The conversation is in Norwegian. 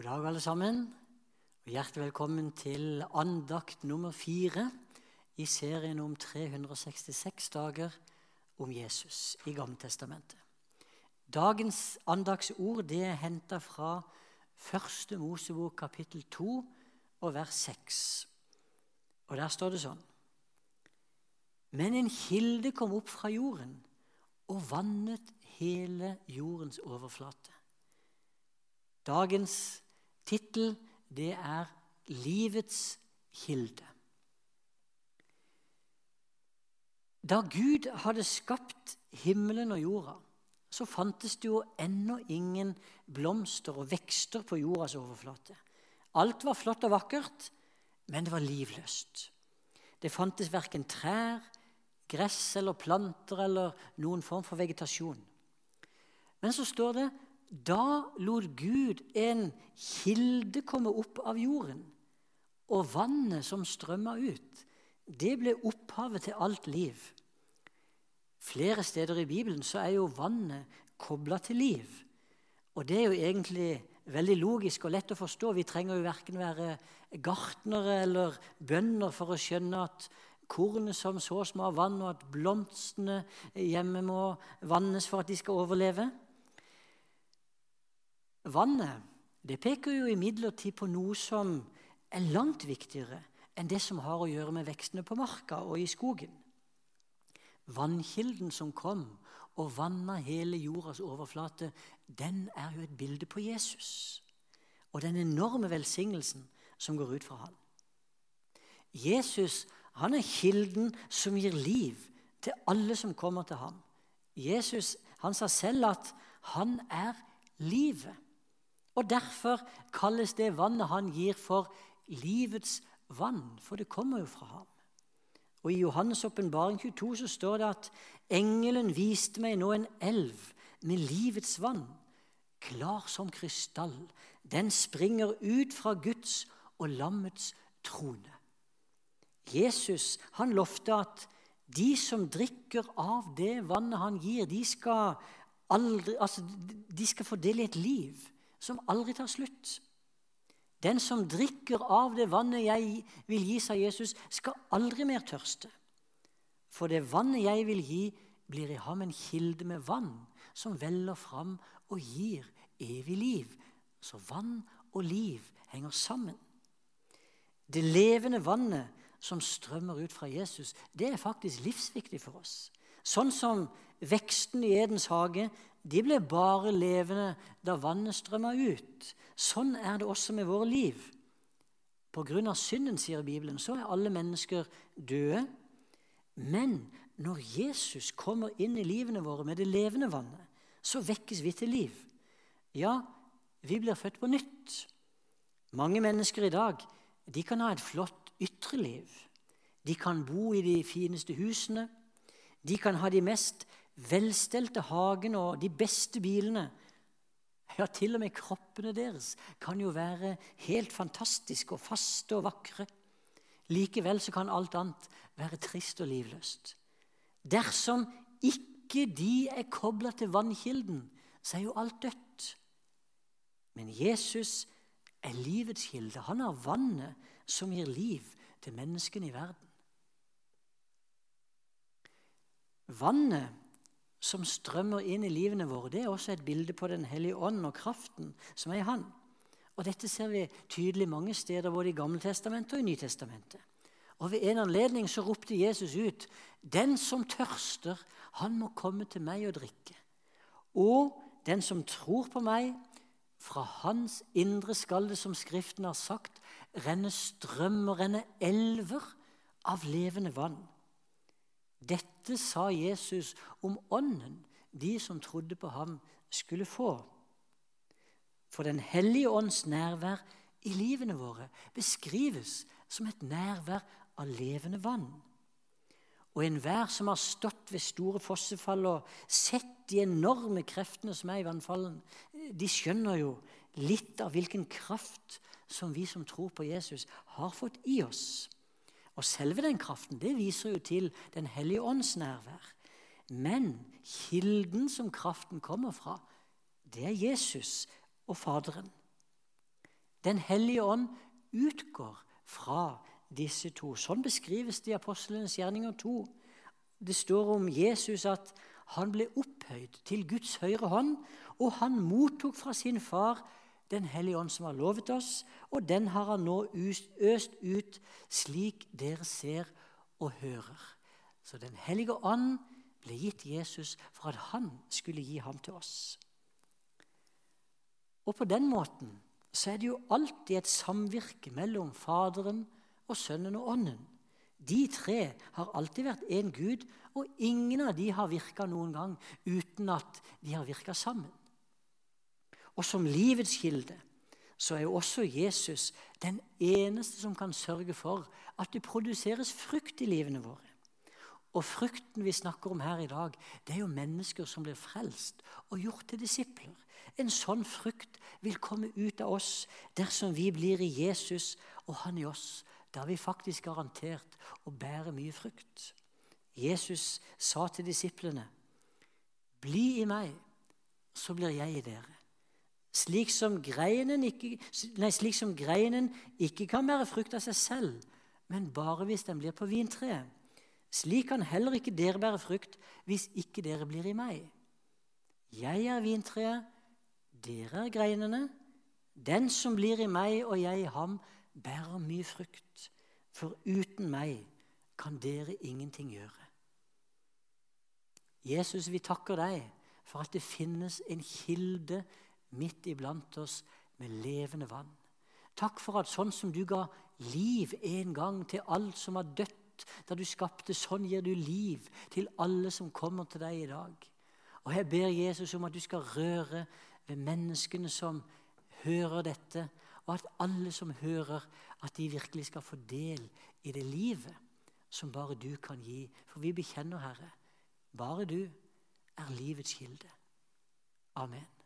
God dag, alle sammen. Og hjertelig velkommen til andakt nummer fire i serien om 366 dager om Jesus i Gammeltestamentet. Dagens andagsord det er henta fra første Mosebok kapittel 2 og vers 6. Og der står det sånn Men en kilde kom opp fra jorden og vannet hele jordens overflate. Dagens tittel det er 'Livets kilde'. Da Gud hadde skapt himmelen og jorda, så fantes det jo ennå ingen blomster og vekster på jordas overflate. Alt var flott og vakkert, men det var livløst. Det fantes verken trær, gress eller planter eller noen form for vegetasjon. Men så står det da lot Gud en kilde komme opp av jorden, og vannet som strømma ut, det ble opphavet til alt liv. Flere steder i Bibelen så er jo vannet kobla til liv. Og det er jo egentlig veldig logisk og lett å forstå. Vi trenger jo verken være gartnere eller bønder for å skjønne at kornet som sås må ha vann, og at blomstene hjemme må vannes for at de skal overleve. Vannet det peker jo imidlertid på noe som er langt viktigere enn det som har å gjøre med vekstene på marka og i skogen. Vannkilden som kom og vanna hele jordas overflate, den er jo et bilde på Jesus og den enorme velsignelsen som går ut fra ham. Jesus han er kilden som gir liv til alle som kommer til ham. Jesus han sa selv at han er livet. Og Derfor kalles det vannet han gir, for livets vann, for det kommer jo fra ham. Og I Johannes' åpenbaring 22 så står det at engelen viste meg nå en elv med livets vann, klar som krystall. Den springer ut fra Guds og lammets trone. Jesus han lovte at de som drikker av det vannet han gir, de skal, aldri, altså, de skal få del i et liv som aldri tar slutt. Den som drikker av det vannet jeg vil gi, sa Jesus, skal aldri mer tørste. For det vannet jeg vil gi, blir i ham en kilde med vann som veller fram og gir evig liv. Så vann og liv henger sammen. Det levende vannet som strømmer ut fra Jesus, det er faktisk livsviktig for oss. Sånn som veksten i Edens hage de ble bare levende da vannet strømma ut. Sånn er det også med våre liv. På grunn av synden, sier Bibelen, så er alle mennesker døde. Men når Jesus kommer inn i livene våre med det levende vannet, så vekkes vi til liv. Ja, vi blir født på nytt. Mange mennesker i dag de kan ha et flott ytre liv. De kan bo i de fineste husene. De kan ha de mest velstelte hagene og de beste bilene. Ja, til og med kroppene deres kan jo være helt fantastiske og faste og vakre. Likevel så kan alt annet være trist og livløst. Dersom ikke de er kobla til vannkilden, så er jo alt dødt. Men Jesus er livets kilde. Han har vannet som gir liv til menneskene i verden. Vannet som strømmer inn i livene våre, det er også et bilde på Den hellige ånd og kraften som er i Han. Og Dette ser vi tydelig mange steder, både i Gammeltestamentet og i Nytestamentet. Og Ved en anledning så ropte Jesus ut, 'Den som tørster, han må komme til meg og drikke.' 'Og den som tror på meg, fra hans indre skal det, som Skriften har sagt, renne strømmer, renne elver av levende vann.' Dette sa Jesus om Ånden de som trodde på ham, skulle få. For Den hellige ånds nærvær i livene våre beskrives som et nærvær av levende vann. Og enhver som har stått ved store fossefall og sett de enorme kreftene som er i vannfallen, de skjønner jo litt av hvilken kraft som vi som tror på Jesus, har fått i oss. Og selve den kraften det viser jo til Den hellige ånds nærvær. Men kilden som kraften kommer fra, det er Jesus og Faderen. Den hellige ånd utgår fra disse to. Sånn beskrives det i Apostlenes gjerninger 2. Det står om Jesus at han ble opphøyd til Guds høyre hånd, og han mottok fra sin far Den hellige ånd som har lovet oss, og den har han nå øst ut slik dere ser og hører. Så Den hellige ånd ble gitt Jesus for at han skulle gi ham til oss. Og på den måten så er det jo alltid et samvirke mellom Faderen og Sønnen og Ånden. De tre har alltid vært én Gud, og ingen av de har virka noen gang uten at de har virka sammen. Og som livets kilde så er jo også Jesus den eneste som kan sørge for at det produseres frukt i livene våre. Og frukten vi snakker om her i dag, det er jo mennesker som blir frelst og gjort til disipler. En sånn frukt vil komme ut av oss dersom vi blir i Jesus og han i oss. Da er vi faktisk garantert å bære mye frukt. Jesus sa til disiplene, 'Bli i meg, så blir jeg i dere.' Slik som, ikke, nei, slik som greinen ikke kan bære frukt av seg selv, men bare hvis den blir på vintreet. Slik kan heller ikke dere bære frukt hvis ikke dere blir i meg. Jeg er vintreet, dere er greinene. Den som blir i meg og jeg i ham, bærer mye frukt. For uten meg kan dere ingenting gjøre. Jesus, vi takker deg for at det finnes en kilde midt iblant oss med levende vann. Takk for at sånn som du ga liv en gang til alt som var dødt da du skapte, sånn gir du liv til alle som kommer til deg i dag. Og Jeg ber Jesus om at du skal røre ved menneskene som hører dette, og at alle som hører, at de virkelig skal få del i det livet som bare du kan gi. For vi bekjenner, Herre, bare du er livets kilde. Amen.